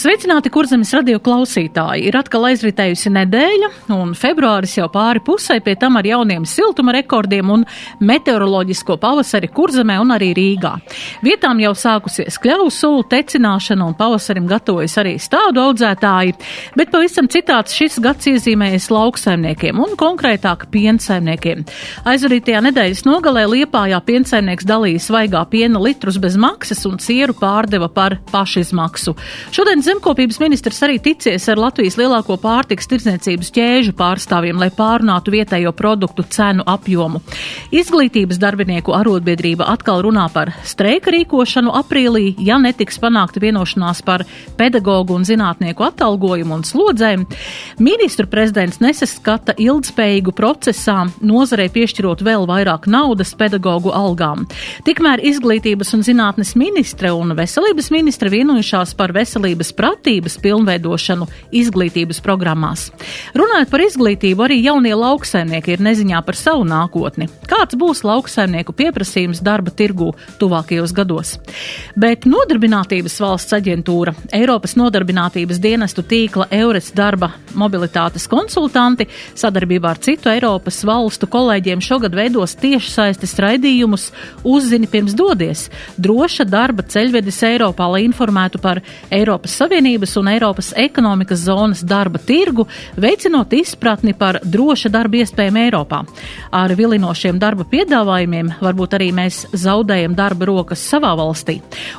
Sveicināti, kurzemes radio klausītāji! Ir atkal aizritējusi nedēļa, un februāris jau pāri pusē, pie tam ar jauniem siltuma rekordiem un meteoroloģisko pavasari kurzemē un arī Rīgā. Vietām jau sākusies kļavu sulu tecināšana, un pavasarim gatavojas arī stādu audzētāji, bet pavisam citāds šis gads iezīmējas lauksaimniekiem un konkrētāk piensaimniekiem. Aizvarītajā nedēļas nogalē Liepājā piensaimnieks dalīja svaigā piena litrus bez maksas un sieru pārdeva par pašizmaksu. Šodien zemkopības ministrs arī ticies ar Latvijas lielāko pārtiks tirdzniecības ķēžu pārstāvjiem, lai pārunātu vietējo produktu cenu apjomu. Izglītības darbinieku arotbiedrība atkal runā par streika rīkošanu aprīlī, ja netiks panākta vienošanās par pedagoģu un zinātnieku atalgojumu un slodzēm. Ministru prezidents nesaskata ilgspējīgu procesā nozarei piešķirot vēl vairāk naudas pedagoģu algām. Tikmēr izglītības un zinātnes ministre un veselības ministre vienojušās par veselības pratības pilnveidošanu izglītības programmās. Runājot par izglītību, arī jaunie lauksaimnieki ir neziņā par savu nākotni. Kāds būs lauksaimnieku pieprasījums darba tirgū tuvākajos gados? Bet Nodarbinātības valsts aģentūra, Eiropas nodarbinātības dienestu tīkla Eures darba mobilitātes konsultanti sadarbībā ar citu Eiropas valstu kolēģiem šogad veidos tiešsaistes raidījumus Uzzini pirms dodies - droša darba ceļvedis Eiropā, lai informētu par Eiropas Savienības un Eiropas ekonomikas zonas darba tirgu, veicinot izpratni par droša darba iespējām Eiropā. Ar vilinošiem darba piedāvājumiem varbūt arī mēs zaudējam darba rokas savā valstī.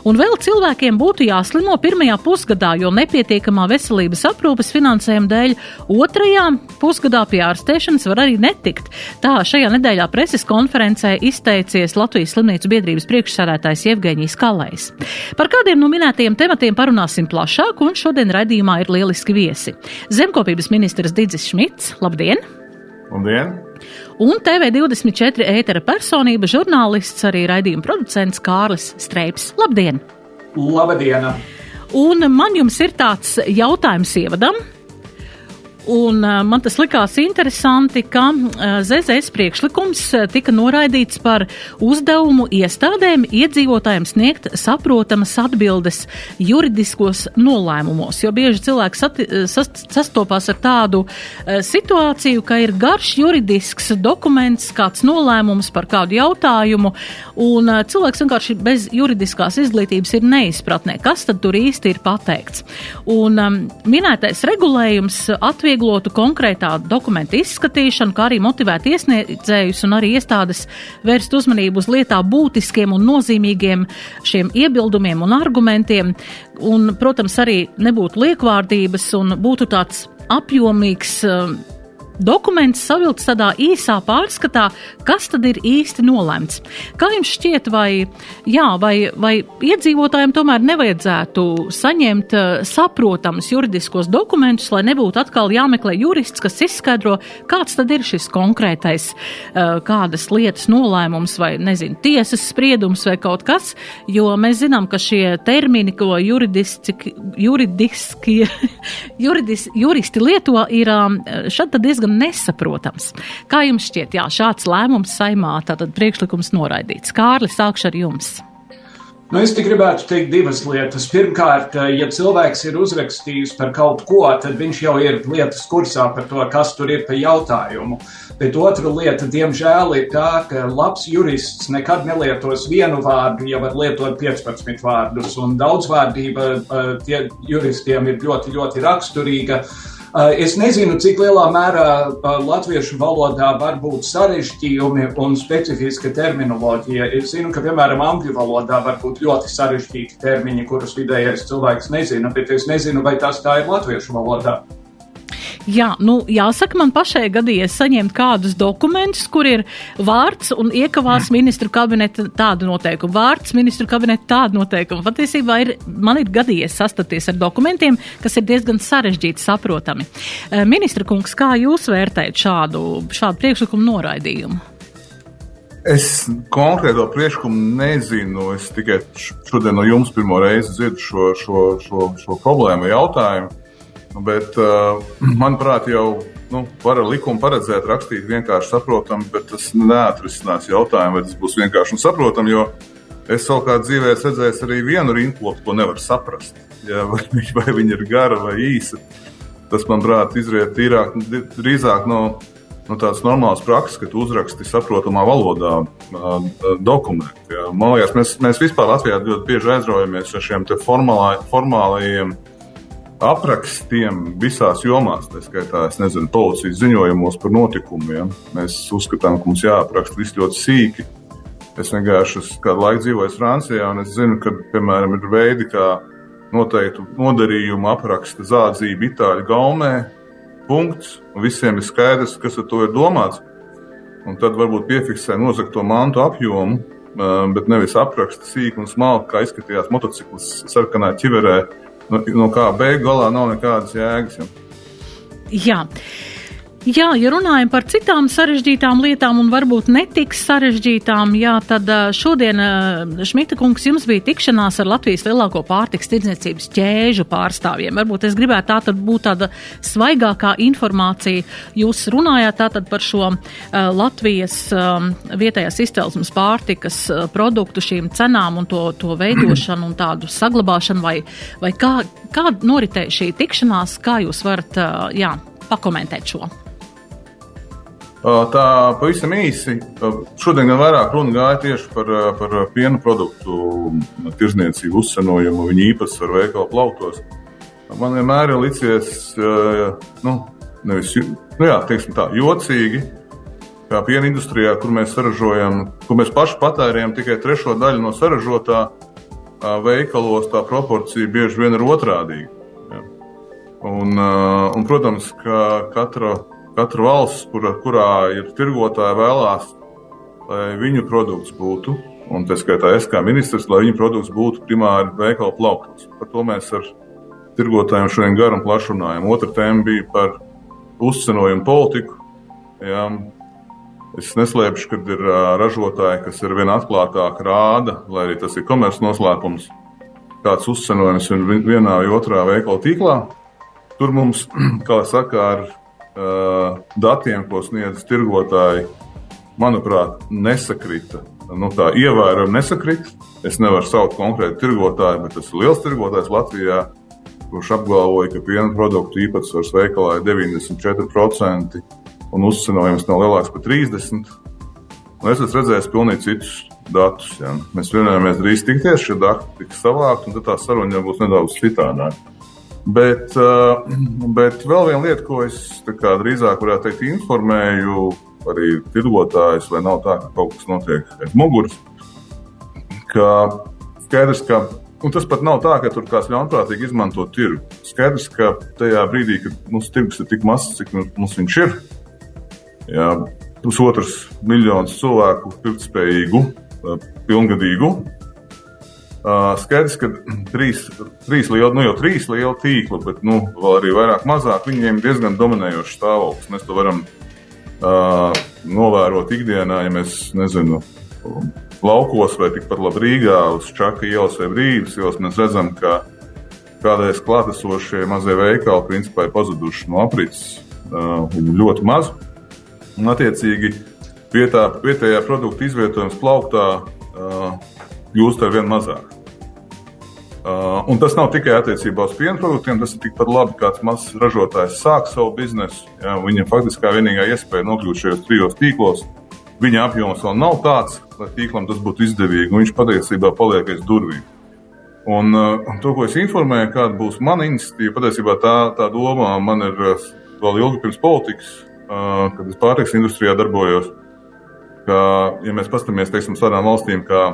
Un vēl cilvēkiem būtu jāslimo pirmajā pusgadā, jo nepietiekamā veselības aprūpes finansējuma dēļ otrajā pusgadā pie ārstēšanas var arī netikt. Tā šajā nedēļā preses konferencē izteicies Latvijas slimnīcu biedrības priekšsādātājs Jevgeņijs Kalējs. Par kādiem no minētajiem tematiem parunāsim plašāk, un šodien raidījumā ir lieliski viesi. Zemkopības ministrs Digis Šmits, labdien! Labdien! Un TV24 ētera personība, žurnālists, arī raidījuma producents Kārlis Streips. Labdien! Labdien! Un man jums ir tāds jautājums ievadam. Un uh, man tas likās interesanti, ka uh, ZZS priekšlikums tika noraidīts par uzdevumu iestādēm iedzīvotājiem sniegt saprotamas atbildes juridiskos nolēmumos, jo bieži cilvēki sati, sast, sastopās ar tādu uh, situāciju, ka ir garš juridisks dokuments, kāds nolēmums par kādu jautājumu, un uh, cilvēks vienkārši bez juridiskās izglītības ir neizpratnē, kas tad tur īsti ir pateikts. Un um, minētais regulējums atvieglo atvieglotu konkrētā dokumenta izskatīšanu, kā arī motivētu iesniedzējus un arī iestādes vērst uzmanību uz lietā būtiskiem un nozīmīgiem šiem iebildumiem un argumentiem, un, protams, arī nebūtu liekvārdības un būtu tāds apjomīgs uh, dokuments savilkts tādā īsā pārskatā, kas tad ir īsti nolemts. Kā jums šķiet, vai, jā, vai, vai iedzīvotājiem tomēr nevajadzētu saņemt uh, saprotamus juridiskos dokumentus, lai nebūtu atkal jāmeklē jurists, kas izskaidro, kāds tad ir šis konkrētais, uh, kādas lietas nolēmums vai, nezinu, tiesas spriedums vai kaut kas, jo mēs zinām, ka šie termini, ko juridiski, juridiski, juridis, juristi lieto, ir um, šad diezgan nesaprotams. Kā jums šķiet, jā, šāds lēmums saimā, tātad priekšlikums noraidīts. Kārli, sākšu ar jums. Nu, es te gribētu teikt divas lietas. Pirmkārt, ja cilvēks ir uzrakstījis par kaut ko, tad viņš jau ir lietas kursā par to, kas tur ir pa jautājumu. Bet otra lieta, diemžēl, ir tā, ka labs jurists nekad nelietos vienu vārdu, ja var lietot 15 vārdus. Un daudzvārdība tie juristiem ir ļoti, ļoti raksturīga. Es nezinu, cik lielā mērā latviešu valodā var būt sarežģījumi un specifiska terminoloģija. Es zinu, ka, piemēram, angļu valodā var būt ļoti sarežģīti termini, kurus vidējais cilvēks nezina, bet es nezinu, vai tas tā ir latviešu valodā. Jā, nu, jāsaka, man pašai gadījies saņemt kādus dokumentus, kur ir vārds un iekavās ministru kabineta tādu noteikumu, vārds ministru kabineta tādu noteikumu. Patiesībā ir, man ir gadījies sastapties ar dokumentiem, kas ir diezgan sarežģīti saprotami. Ministra kungs, kā jūs vērtējat šādu, šādu priekšlikumu noraidījumu? Es konkrēto priekšlikumu nezinu. Es tikai šodien no jums pirmo reizi dzirdu šo, šo, šo, šo problēmu jautājumu. Bet, uh, manuprāt, jau nu, var ar likumu paredzēt, rakstīt vienkārši saprotami, bet tas neatrisinās jautājumu, vai tas būs vienkārši un saprotami. Jo es savukārt dzīvē esmu redzējis arī vienu rindkopu, ko nevar saprast. Ja, vai, vai viņa ir gara vai īsa. Tas, manuprāt, izriet tīrāk, drīzāk no. Nu, tāds normāls prakses, ka tu uzraksti saprotamā valodā uh, dokumentu. Jā. Man liekas, mēs, mēs vispār Latvijā ļoti bieži aizraujamies ar šiem formālajiem aprakstiem visās jomās, tā skaitā, nezinu, policijas ziņojumos par notikumiem. Mēs uzskatām, ka mums jāapraksta viss ļoti sīki. Es vienkārši kādu laiku dzīvojis Francijā, un es zinu, ka, piemēram, ir veidi, kā noteiktu nodarījumu apraksta zādzību itāļu gaumē, punkts, un visiem ir skaidrs, kas ar to ir domāts. Un tad varbūt piefiksē nozagto mantu apjomu, bet nevis apraksta sīk un smalki, kā izskatījās motociklis sarkanā ķiverē, no, no kā beigu galā nav nekādas jēgas. Jā. Jā, ja runājam par citām sarežģītām lietām un varbūt netiks sarežģītām, jā, tad šodien Šmita kungs jums bija tikšanās ar Latvijas lielāko pārtiks tirdzniecības ķēžu pārstāvjiem. Varbūt es gribētu tā tad būt tāda svaigākā informācija. Jūs runājāt tātad par šo uh, Latvijas um, vietējās izcelsmes pārtikas uh, produktu šīm cenām un to, to veidošanu un tādu saglabāšanu vai, vai kā, kā noritēja šī tikšanās, kā jūs varat, uh, jā, pakomentēt šo? Tā pavisam īsi. Šodien gan vairāk runa gāja tieši par, par piena produktu tirzniecību, uzcenojumu, viņa īpatsvaru veikalu plautos. Man vienmēr ir licies, nu, nevis, nu jā, teiksim tā, jocīgi, kā piena industrijā, kur mēs saražojam, kur mēs paši patērējam tikai trešo daļu no saražotā veikalos, tā proporcija bieži vien ir otrādīga. Un, un, protams, ka katra katra valsts, kura, kurā ir tirgotāji, vēlās, lai viņu produkts būtu, un tā skaitā es kā ministrs, lai viņu produkts būtu primāri veikalu plauktos. Par to mēs ar tirgotājiem šodien garu un plašu runājam. Otra tēma bija par uzcenojumu politiku. Jā. Es neslēpšu, ka ir ražotāji, kas ar vien atklātāk rāda, lai arī tas ir komerces noslēpums, kāds uzcenojums ir vienā vai otrā veikala tīklā. Tur mums, kā saka, ar datiem, ko sniedz tirgotāji, manuprāt, nesakrita. Nu, tā ievērojami nesakrita. Es nevaru saukt konkrēti tirgotāju, bet tas ir liels tirgotājs Latvijā, kurš apgalvoja, ka piena produktu īpatsvars veikalā ir 94% un uzcenojums nav lielāks par 30%. Un es esmu redzējis pilnīgi citus datus. Ja. Mēs vienojāmies drīz tikties, šie dati tiks savākti, un tad tā saruna būs nedaudz citādāka. Bet, uh, bet vēl viena lieta, ko es drīzāk varētu teikt, informēju arī tirgotājus, lai nav tā, ka kaut kas notiek aiz muguras. Ka skaidrs, ka tas pat nav tā, ka tur kāds ļaunprātīgi izmanto tirgu. Skaidrs, ka tajā brīdī, kad mums tirgus ir tik mazs, cik mums viņš ir, jā, pusotrs miljonus cilvēku pirktspējīgu, pilngadīgu Uh, skaidrs, ka trīs, trīs lieli, nu jau trīs lieli tīkli, bet nu, vēl arī vairāk mazāk, viņiem ir diezgan dominējošs stāvoklis. Mēs to varam uh, novērot ikdienā, ja mēs, nezinu, laukos vai tikpat labi Rīgā uz Čaka ielas vai Brīvas ielas, mēs redzam, ka kādreiz klātesošie mazie veikali principā ir pazuduši no aprits uh, ļoti maz. Un, attiecīgi, vietā, vietējā produkta izvietojums plauktā uh, kļūst ar vien mazāk. Uh, un tas nav tikai attiecībā uz piena produktiem, tas ir tikpat labi, kāds mazs ražotājs sāk savu biznesu. Ja, viņam faktiski vienīgā iespēja nokļūt šajos trijos tīklos. Viņa apjoms vēl nav tāds, lai tīklam tas būtu izdevīgi, un viņš patiesībā paliek aiz durvīm. Un, uh, to, ko es informēju, kāda būs mana iniciatīva, patiesībā tā, tā doma man ir uh, vēl ilgi pirms politikas, uh, kad es pārtiks industrijā darbojos. Ka, ja mēs paskatāmies, teiksim, tādām valstīm kā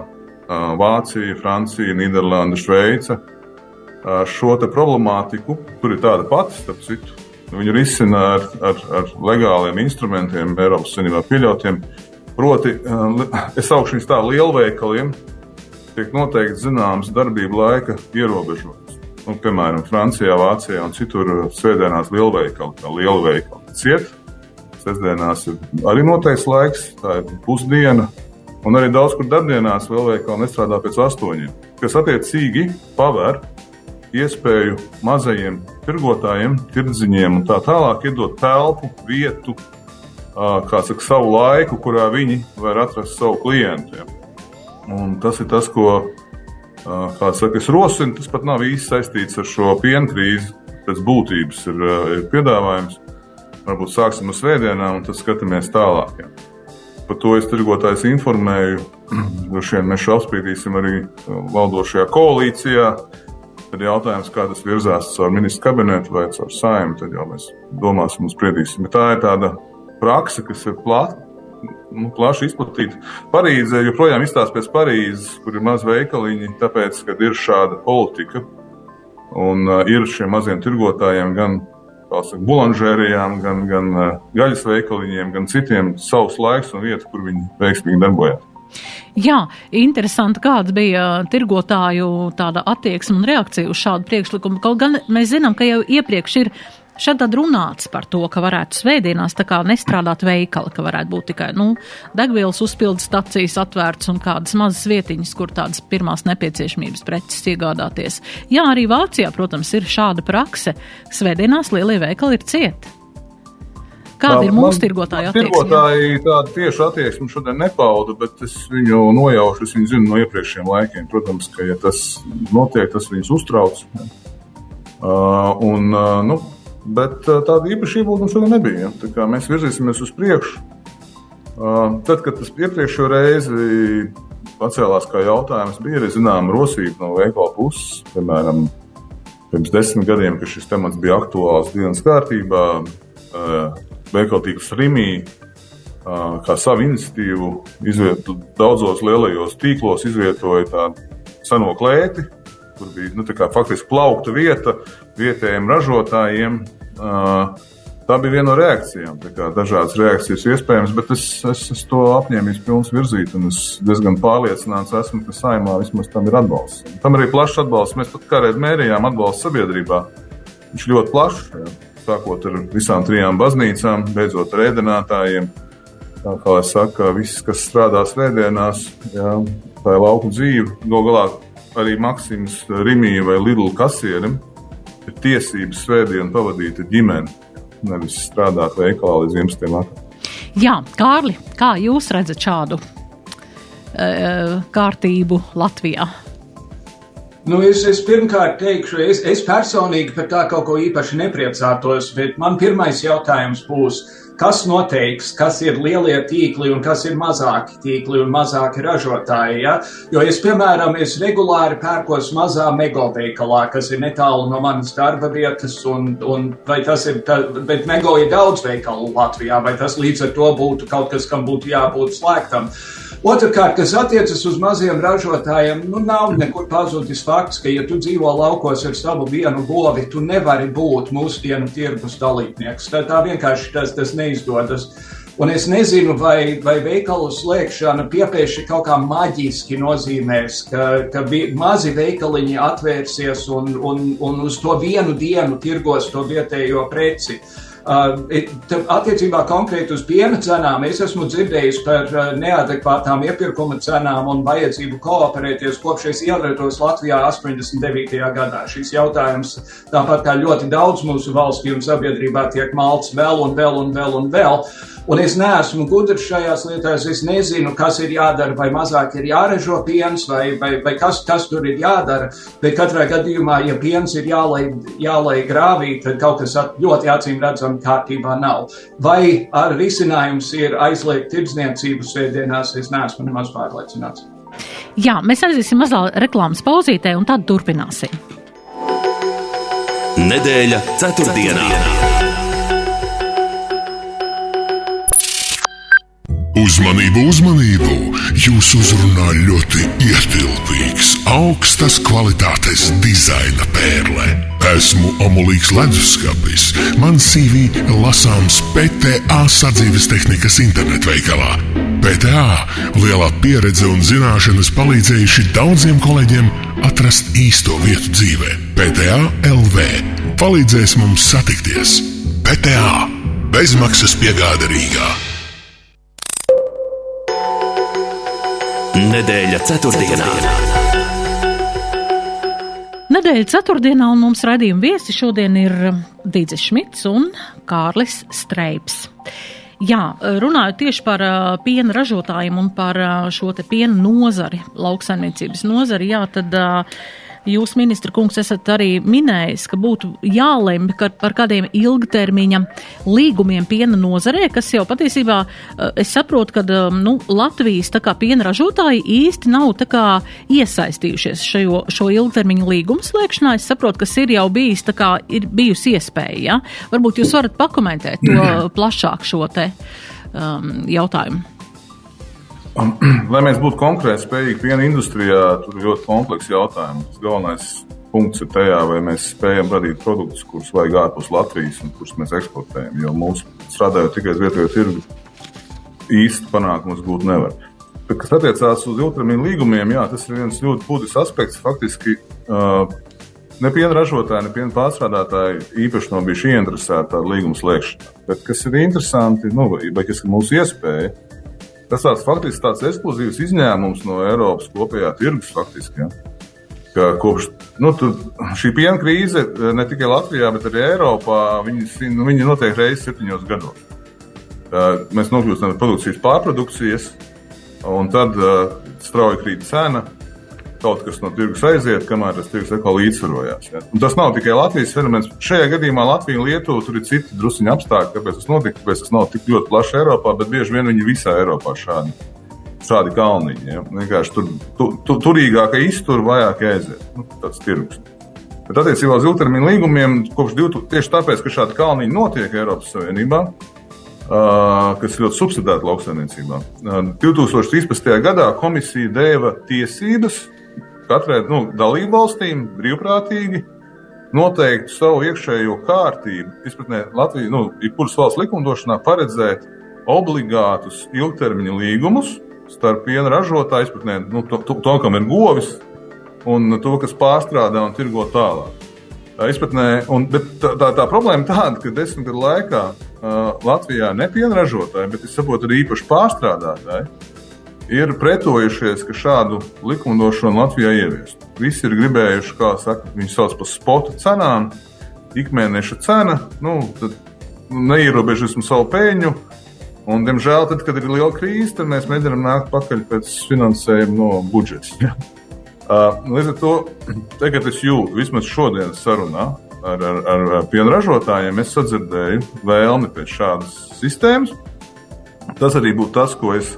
Vācija, Francija, Nīderlanda, Šveice. Šo problemātiku, tur ir tāda pati, starp citu, viņi risina ar, ar, ar legāliem instrumentiem, Eiropas Savienībā pieļautiem. Proti, es augšu tā lielveikaliem, tiek noteikti zināms darbību laika ierobežojums. Nu, piemēram, Francijā, Vācijā un citur svētdienās lielveikali, kā lielveikali ciet. Sestdienās ir arī noteikts laiks, tā ir pusdiena, Un arī daudz kur darbdienās lielveikali nestrādā pēc astoņiem, kas attiecīgi paver iespēju mazajiem tirgotājiem, tirdziņiem un tā tālāk iedot telpu, vietu, kā saka, savu laiku, kurā viņi var atrast savu klientu. Ja. Un tas ir tas, ko, saka, es rosinu, tas pat nav īsti saistīts ar šo piena krīzi. Pēc būtības ir, ir piedāvājums. Varbūt sāksim ar svētdienām, un tad skatāmies tālāk. Ja. Par to es tirgotājs informēju. Droši vien mēs šo apspriedīsim arī uh, valdošajā koalīcijā. Tad jautājums, kā tas virzās caur ministru kabinetu vai caur saimnu, tad jau mēs domāsim un spriedīsim. Bet tā ir tāda praksa, kas ir plata. Nu, plaši izplatīta. Parīzē joprojām izstāsta pēc Parīzes, kur ir maz veikaliņi, tāpēc, ka ir šāda politika. Un uh, ir šiem maziem tirgotājiem gan saka, bulanžērijām, gan, gan eh, gaļas veikaliņiem, gan citiem savs laiks un vieta, kur viņi veiksmīgi darbojas. Jā, interesanti, kāda bija tirgotāju tāda attieksme un reakcija uz šādu priekšlikumu. Kaut gan mēs zinām, ka jau iepriekš ir Šad tad runāts par to, ka varētu svētdienās tā kā nestrādāt veikali, ka varētu būt tikai, nu, degvielas uzpildes stacijas atvērts un kādas mazas vietiņas, kur tādas pirmās nepieciešamības preces iegādāties. Jā, arī Vācijā, protams, ir šāda prakse. Svētdienās lielie veikali ir cieti. Kāda ir mūsu tirgotāja attieksme? Tirgotāji tādu tiešu attieksmi šodien nepauda, bet es viņu nojaušu, es viņu zinu no iepriekšējiem laikiem. Protams, ka ja tas notiek, tas viņus uztrauc. Uh, un, uh, nu, Bet tāda īpaša iebūve šodien nebija. Ja? Mēs virzīsimies uz priekšu. Tad, kad tas iepriekšējo reizi pacēlās kā jautājums, bija arī zināma rosība no veikala puses. Piemēram, pirms desmit gadiem, kad šis temats bija aktuāls dienas kārtībā, veikala tīkls Rimī kā savu iniciatīvu izvieto, daudzos lielajos tīklos izvietoja tādu seno klēti, kur bija nu, faktiski plaukta vieta vietējiem ražotājiem Tā bija viena no reakcijām. Dažādas reakcijas iespējams, bet es, es, es to apņēmības pilns virzīt, es diezgan pārliecināts esmu, ka saimā vismaz tam ir atbalsts. Tam arī plašs atbalsts. Mēs pat kādreiz mērījām atbalstu sabiedrībā. Viņš ļoti plašs, jā. sākot ar visām trijām baznīcām, beidzot ar ēdinātājiem. Tā kā es saku, viss, kas strādā svētdienās, jā, tā ir lauku dzīve. Galu galā arī Maksims Rimī vai Lidl kasierim ir tiesības svētdienu pavadīt ar ģimeni, nevis strādāt veikalā līdz 11. vakaram. Jā, Kārli, kā jūs redzat šādu e, kārtību Latvijā? Nu, es, es pirmkārt teikšu, es, es personīgi par tā kaut ko īpaši nepriecātos, bet man pirmais jautājums būs, kas noteiks, kas ir lielie tīkli un kas ir mazāki tīkli un mazāki ražotāji. Ja? Jo es, piemēram, es regulāri pērkos mazā megoveikalā, kas ir netālu no manas darba vietas, un, un vai tas ir, tā, bet mego ir daudz veikalu Latvijā, vai tas līdz ar to būtu kaut kas, kam būtu jābūt slēgtam. Otrakārt, kas attiecas uz maziem ražotājiem, nu nav nekur pazudis fakts, ka, ja tu dzīvo laukos ar savu vienu govi, tu nevari būt mūsdienu tirgus dalībnieks. Tā, tā vienkārši tas, tas neizdodas. Un es nezinu, vai, vai veikalu slēgšana piepieši kaut kā maģiski nozīmēs, ka, ka mazi veikaliņi atvērsies un, un, un uz to vienu dienu tirgos to vietējo preci. Uh, attiecībā konkrēti uz piena cenām es esmu dzirdējis par uh, neadekvātām iepirkuma cenām un vajadzību kooperēties kopš es ierados Latvijā 89. gadā. Šis jautājums, tāpat kā ļoti daudz mūsu valstī un sabiedrībā, tiek malts vēl un vēl un vēl un vēl. Un es neesmu gudrs šajās lietās. Es nezinu, kas ir jādara, vai mazāk ir jāražo piens, vai, vai, vai kas, kas tur ir jādara. Bet katrā gadījumā, ja piens ir jālai, jālai grāvī, tad kaut kas ļoti acīm redzami kārtībā nav. Vai ar risinājums ir aizliegt tirdzniecību svētdienās, es neesmu nemaz pārliecināts. Jā, mēs aiziesim mazā reklāmas pauzītē un tad turpināsim. Nedēļa ceturtdienā. ceturtdienā. Uzmanību, uzmanību! Jūs uzrunā ļoti ietilpīgs, augstas kvalitātes dizaina pērle. Esmu Omulīgs leduskapis. Man CV lasāms PTA sadzīves tehnikas internetveikalā. PTA lielā pieredze un zināšanas palīdzējuši daudziem kolēģiem atrast īsto vietu dzīvē. PTA LV palīdzēs mums satikties. PTA bezmaksas piegāde Rīgā. Nedēļa ceturtdienā. Nedēļa ceturtdienā un mums raidījuma viesi šodien ir Dīdzes Šmits un Kārlis Streips. Jā, runājot tieši par piena ražotājiem un par šo te piena nozari, lauksaimniecības nozari, jā, tad uh, Jūs, ministra kungs, esat arī minējis, ka būtu jālemj par kādiem ilgtermiņa līgumiem piena nozarē, kas jau patiesībā eh, es saprotu, ka eh, nu, Latvijas piena ražotāji īsti nav iesaistījušies šajo, šo ilgtermiņa līgumu slēgšanā. Es saprotu, kas ir jau bijis, kā, ir bijusi iespēja. Ja? Varbūt jūs varat pakomentēt to plašāk šo te um, jautājumu. Lai mēs būtu konkurēt spējīgi piena industrijā, tur ir ļoti komplekss jautājums. Galvenais punkts ir tajā, vai mēs spējam radīt produktus, kurus vajag ārpus Latvijas un kurus mēs eksportējam. Jo mūsu strādājot tikai uz vietējo tirgu, īsti panākumus gūt nevar. Bet, kas attiecās uz ilgtermiņa līgumiem, jā, tas ir viens ļoti būtisks aspekts. Faktiski uh, ne piena ražotāji, ne piena pārstrādātāji īpaši nav bijuši ieinteresēti tādā līguma slēgšanā. Bet kas ir interesanti, nu, vai kas ir mūsu iespēja, Tas tāds faktiski tāds ekskluzīvs izņēmums no Eiropas kopējā tirgus faktiski. Ja? Ka kopš nu, šī piena krīze ne tikai Latvijā, bet arī Eiropā, viņi, nu, viņi notiek reizes septiņos gados. Mēs nokļūstam no produkcijas pārprodukcijas, un tad strauji krīt cena, kaut kas no tirgus aiziet, kamēr tas tirgus atkal līdzsvarojās. Ja? Un tas nav tikai Latvijas fenomens. Šajā gadījumā Latvija un Lietuva tur ir citi druskuļi apstākļi, kāpēc tas notika, kāpēc tas nav tik ļoti plaši Eiropā, bet bieži vien viņi visā Eiropā šādi. Šādi kalniņi. Ja? Vienkārši tur tu, tu, turīgākai iztur, vajag aiziet. Nu, tāds tirgus. Bet attiecībā uz ilgtermiņa līgumiem, kopš 2000, tieši tāpēc, ka šādi kalniņi notiek Eiropas Savienībā, uh, kas ir ļoti subsidēta lauksaimniecībā. Uh, 2013. gadā komisija deva tiesības katrai nu, dalību valstīm brīvprātīgi noteikt savu iekšējo kārtību. Izpratnē Latvija, nu, jebkuras valsts likumdošanā paredzēt obligātus ilgtermiņa līgumus starp piena ražotāju, izpratnē, nu, to, to, to, kam ir govis, un to, kas pārstrādā un tirgo tālāk. Izpratnē, un, tā, tā, tā problēma ir tāda, ka desmit gadu laikā uh, Latvijā ne piena ražotāji, bet es saprotu arī īpaši pārstrādātāji ir pretojušies, ka šādu likumdošanu Latvijā ieviest. Visi ir gribējuši, kā saka, viņi sauc par spotu cenām, ikmēneša cena, nu, neierobežosim savu peļņu. Un, diemžēl, tad, kad ir liela krīze, tad mēs mēģinām nākt pakaļ pēc finansējuma no budžeta. Uh, līdz ar to, tagad es jūtu, vismaz šodienas sarunā ar, ar, ar piena ražotājiem, es sadzirdēju vēlmi pēc šādas sistēmas. Tas arī būtu tas, ko es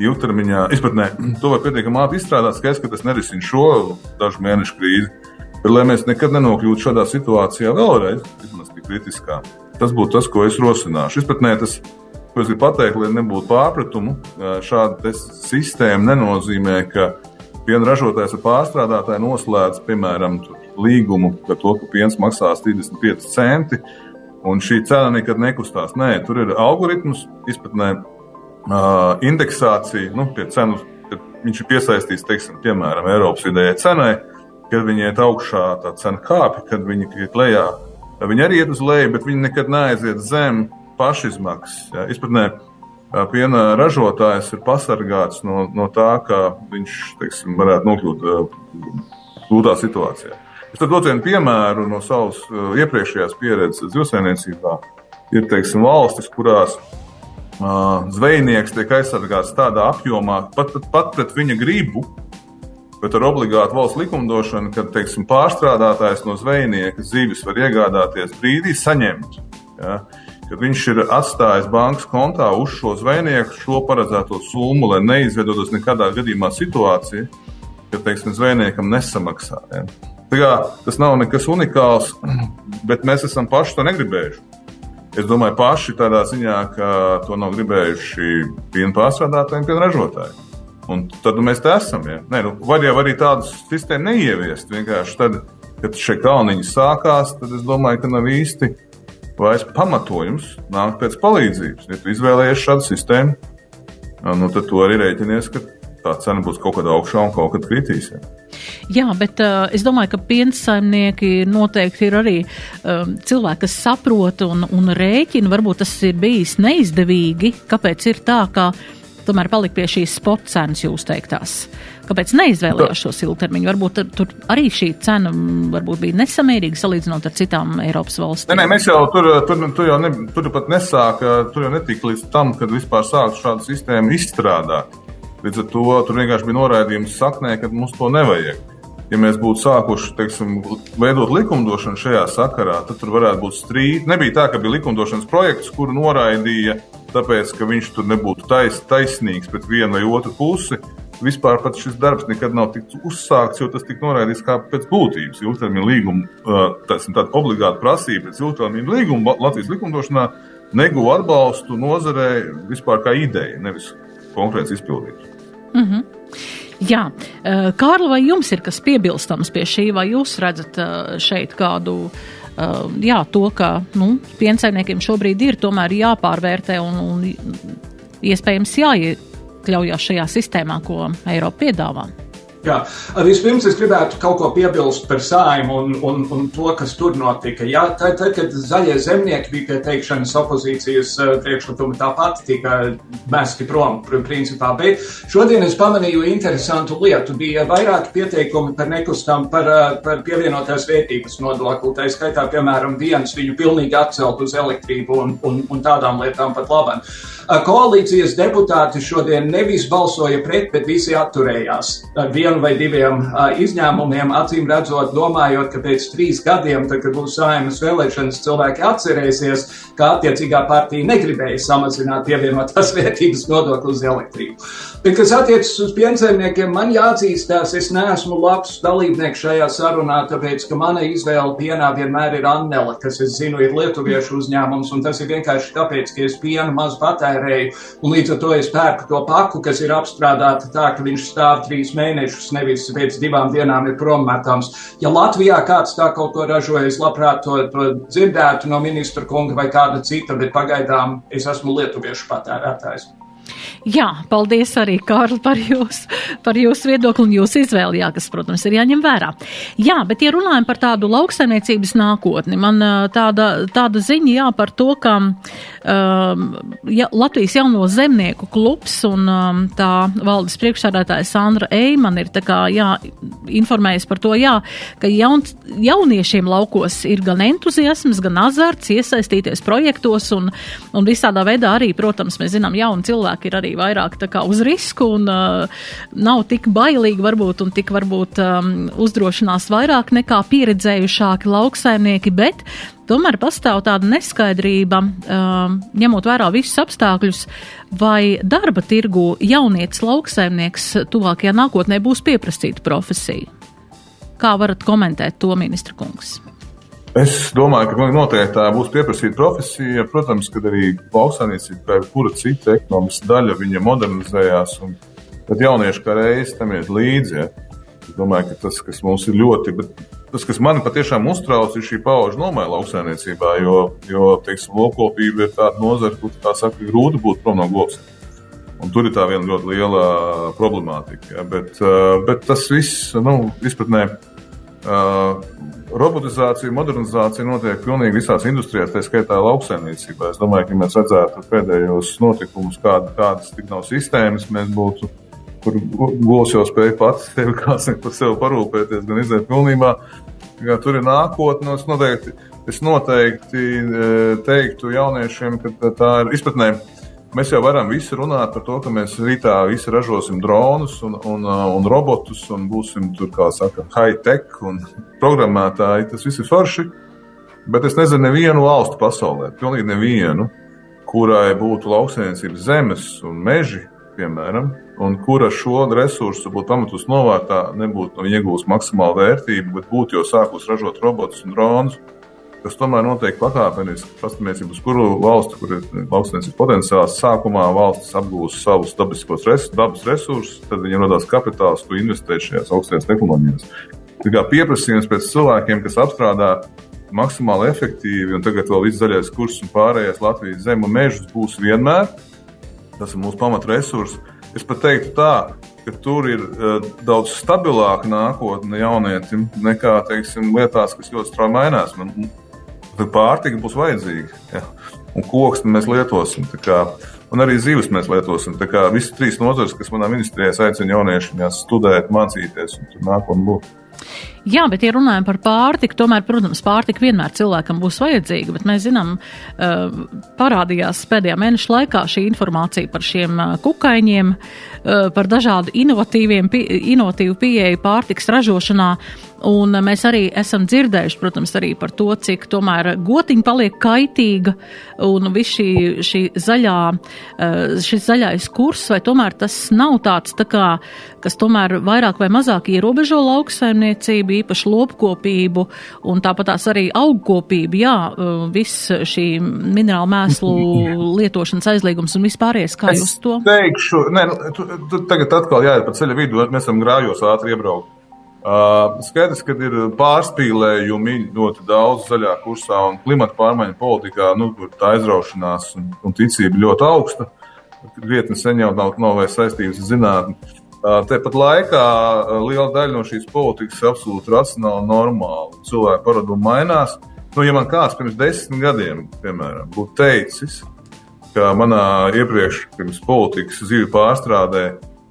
ilgtermiņā izpratnē to var pietiekami ātri izstrādāt. Skaidrs, ka tas nerisina šo dažu mēnešu krīzi. Bet, lai mēs nekad nenokļūtu šādā situācijā vēlreiz, vismaz tik kritiskā, tas būtu tas, ko es rosināšu. Izpratnē tas, ko es gribu pateikt, lai nebūtu pārpratumu, šāda sistēma nenozīmē, ka piena ražotājs ar pārstrādātāju noslēdz, piemēram, līgumu par to, ka piens maksās 35 centi, un šī cena nekad nekustās. Nē, tur ir algoritms, izpratnē uh, indeksācija, nu, pie cenu, kad viņš ir piesaistīts, teiksim, piemēram, Eiropas vidējai cenai, kad viņi iet augšā, tā cena kāpja, kad viņi iet lejā. Viņi arī iet uz leju, bet viņi nekad neaiziet zem pašizmaksas. Ja? Izpratnē, piena ražotājs ir pasargāts no, no tā, ka viņš teiksim, varētu nokļūt grūtā situācijā. Es tad dotu vienu piemēru no savas iepriekšējās pieredzes zivsainiecībā. Ir teiksim, valstis, kurās zvejnieks tiek aizsargāts tādā apjomā, pat, pat, pret viņa gribu, bet ar obligātu valsts likumdošanu, kad teiksim, pārstrādātājs no zvejnieka zivis var iegādāties brīdī saņemt. Ja, kad viņš ir atstājis bankas kontā uz šo zvejnieku šo paredzēto summu, lai neizveidotos nekādā gadījumā situācija, ka teiksim, zvejniekam nesamaksā. Ja. Kā, tas nav nekas unikāls, bet mēs esam paši to negribējuši. Es domāju, paši tādā ziņā, ka to nav gribējuši piena pārstrādātāji piena ražotāji. Un tad nu, mēs te esam. Ja? Nē, nu, var jau arī tādu sistēmu neieviest. Vienkārši tad, kad šie kalniņi sākās, tad es domāju, ka nav īsti vairs pamatojums nākt pēc palīdzības. Ja tu izvēlējies šādu sistēmu, nu, tad tu arī rēķinies, ka tā cena būs kaut kad augšā un kaut kad kritīs. Ja? Jā, bet uh, es domāju, ka piensaimnieki noteikti ir arī um, cilvēki, kas saprot un, un rēķina. Varbūt tas ir bijis neizdevīgi. Kāpēc ir tā, ka tomēr palika pie šīs spot cenas jūs teiktās? Kāpēc neizvēlējās šo ilgtermiņu? Varbūt tur arī šī cena varbūt bija nesamērīga salīdzinot ar citām Eiropas valstīm. Nē, nē mēs jau tur, tur, tur jau ne, tur pat nesāka, tur jau netika līdz tam, kad vispār sāktu šādu sistēmu izstrādāt. Līdz ar to tur vienkārši bija noraidījums saknē, ka mums to nevajag ja mēs būtu sākuši teiksim, veidot likumdošanu šajā sakarā, tad tur varētu būt strīdi. Nebija tā, ka bija likumdošanas projekts, kuru noraidīja, tāpēc, ka viņš tur nebūtu tais, taisnīgs pret vienu vai otru pusi. Vispār šis darbs nekad nav tiks uzsākts, jo tas tika noraidīts kā pēc būtības. Ilgtermiņa līguma, tas ir tāda obligāta prasība pēc ilgtermiņa līguma Latvijas likumdošanā, neguva atbalstu nozarē vispār kā ideja, nevis konkrēts izpildījums. Mm -hmm. Jā, eh, Kārli, vai jums ir kas piebilstams pie šī, vai jūs redzat eh, šeit kādu? Eh, jā, to, ka nu, piensaimniekiem šobrīd ir tomēr jāpārvērtē un, un iespējams jāiekļaujās šajā sistēmā, ko Eiropa piedāvā. Jā. Vispirms es gribētu kaut ko piebilst par sājumu un, un, un to, kas tur notika. Jā, tad, tad, kad zaļie zemnieki bija pie teikšanas opozīcijas priekšlikuma, tāpat tika mesti prom, principā. Bet šodien es pamanīju interesantu lietu. Bija vairāki pieteikumi par nekustam, par, par pievienotās vērtības nodokli. Tā skaitā, piemēram, viens viņu pilnīgi atcelt uz elektrību un, un, un tādām lietām pat labam. Koalīcijas deputāti šodien nevis balsoja pret, bet visi atturējās. Vienu vai diviem izņēmumiem, acīm redzot, domājot, ka pēc trīs gadiem, tad, kad būs saimas vēlēšanas, cilvēki atcerēsies, ka attiecīgā partija negribēja samazināt pievienotās vērtības nodokli uz elektrību. Bet, kas attiecas uz piensaimniekiem, man jāatzīstās, es neesmu labs dalībnieks šajā sarunā, tāpēc, ka mana izvēle pienā vienmēr ir Annela, kas, es zinu, ir lietuviešu uzņēmums, un tas ir vienkārši tāpēc, ka es pienu maz patērēju. Un līdz ar to es pērku to paku, kas ir apstrādāta tā, ka viņš stāv trīs mēnešus, nevis pēc divām dienām ir prommetams. Ja Latvijā kāds tā kaut ko ražoja, es labprāt to, to dzirdētu no ministra kunga vai kāda cita, bet pagaidām es esmu lietuviešu patērētājs. Jā, paldies arī, Kārli, par jūsu, par jūsu viedokli un jūsu izvēli, jā, kas, protams, ir jāņem vērā. Jā, bet, ja runājam par tādu lauksaimniecības nākotni, man tāda, tāda ziņa, jā, par to, ka um, ja, Latvijas jauno zemnieku klubs un um, tā valdes priekšsādātāja Sandra Eiman ir tā kā, jā, informējis par to, jā, ka jaun, jauniešiem laukos ir gan entuziasms, gan azarts iesaistīties projektos un, un visādā veidā arī, protams, mēs zinām, jauni cilvēki ir arī vairāk uz risku un uh, nav tik bailīgi varbūt un tik varbūt um, uzdrošinās vairāk nekā pieredzējušāki lauksaimnieki, bet tomēr pastāv tāda neskaidrība, um, ņemot vērā visus apstākļus, vai darba tirgu jaunietis lauksaimnieks tuvākajā nākotnē būs pieprasīta profesija. Kā varat komentēt to, ministra kungs? Es domāju, ka noteikti tā būs pieprasīta profesija. Protams, ka arī lauksaimniecība, kā jebkura cita ekonomikas daļa, viņa modernizējās. Tad jaunieši kā reizes tam iet līdzi. Ja. Es domāju, ka tas, kas mums ir ļoti, tas, kas man patiešām uztrauc, ir šī pauģa nomaiņa lauksaimniecībā. Jo, jo teiksim, lopkopība ir tāda nozara, kur tā saka, grūti būt prom no govs. Un tur ir tā viena ļoti liela problemātika. Ja. Bet, bet tas viss, nu, izpratnē Uh, robotizācija, modernizācija notiek pilnīgi visās industrijās, tā skaitā lauksaimniecībā. Es domāju, ka mēs redzētu pēdējos notikumus, kāda, kādas tik nav sistēmas, mēs būtu, kur govs jau spēja pats tevi kāds par sevi parūpēties, gan iziet pilnībā. Kā tur ir nākotne, es noteikti, es noteikti teiktu jauniešiem, ka tā ir izpratnē Mēs jau varam visi runāt par to, ka mēs rītā visi ražosim dronus un, un, un robotus un būsim tur, kā saka, high-tech un programmētāji. Tas viss ir forši. Bet es nezinu nevienu valstu pasaulē, pilnīgi nevienu, kurai būtu lauksainicības zemes un meži, piemēram, un kura šo resursu būtu pametus novārtā, nebūtu iegūst maksimālu vērtību, bet būtu jau sākus ražot robotus un dronus kas tomēr notiek pakāpeniski. Paskatīsimies, uz kuru valsti, kur ir lauksniecības potenciāls, sākumā valsts apgūst savus dabiskos res, dabas resursus, tad viņiem radās kapitāls, ko investēt šajās augstajās tehnoloģijās. Tā kā pieprasījums pēc cilvēkiem, kas apstrādā maksimāli efektīvi, un tagad vēl viss zaļais kurs un pārējais Latvijas zemu mežus būs vienmēr. Tas ir mūsu pamatresurss. Es pat teiktu tā, ka tur ir uh, daudz stabilāka nākotne jaunietim nekā, teiksim, lietās, kas ļoti strauji mainās. Man, pārtika būs vajadzīga. Ja? Un koks mēs lietosim. Kā, un arī zīves mēs lietosim. Tā kā visas trīs nozares, kas manā ministrijā aicina jauniešus studēt, mācīties un tur nāk un būt. Jā, bet, ja runājam par pārtiku, tomēr, protams, pārtika vienmēr cilvēkam būs vajadzīga, bet mēs zinām, uh, parādījās pēdējā mēneša laikā šī informācija par šiem uh, kukaiņiem, uh, par dažādu inovatīvu pieeju pārtiks ražošanā. Un mēs arī esam dzirdējuši, protams, arī par to, cik tomēr gotiņa paliek kaitīga un viss šī, šī zaļā, šis zaļais kurs, vai tomēr tas nav tāds tā kā, kas tomēr vairāk vai mazāk ierobežo lauksaimniecību, īpaši lopkopību un tāpat tās arī augkopību. Jā, viss šī minerālu mēslu lietošanas aizliegums un vispārējais, kā es jūs to? Teikšu, nē, nu, tu, tu tagad atkal jāiet pa ceļa vidu, mēs esam grājos ātri iebraukt. Skaidrs, ka ir pārspīlējumi ļoti daudz zaļā kursā un klimata pārmaiņu politikā. Nu, tā aizraušanās un, un ticība ļoti augsta. Vietni sen jau nav, nav vairs saistības ar zinātni. Uh, Tāpat laikā liela daļa no šīs politikas ir absolūti racionāla normāla. Cilvēku paradumi mainās. Nu, ja man kāds pirms desmit gadiem, piemēram, būtu teicis, ka manā iepriekš politikas zivju pārstrādē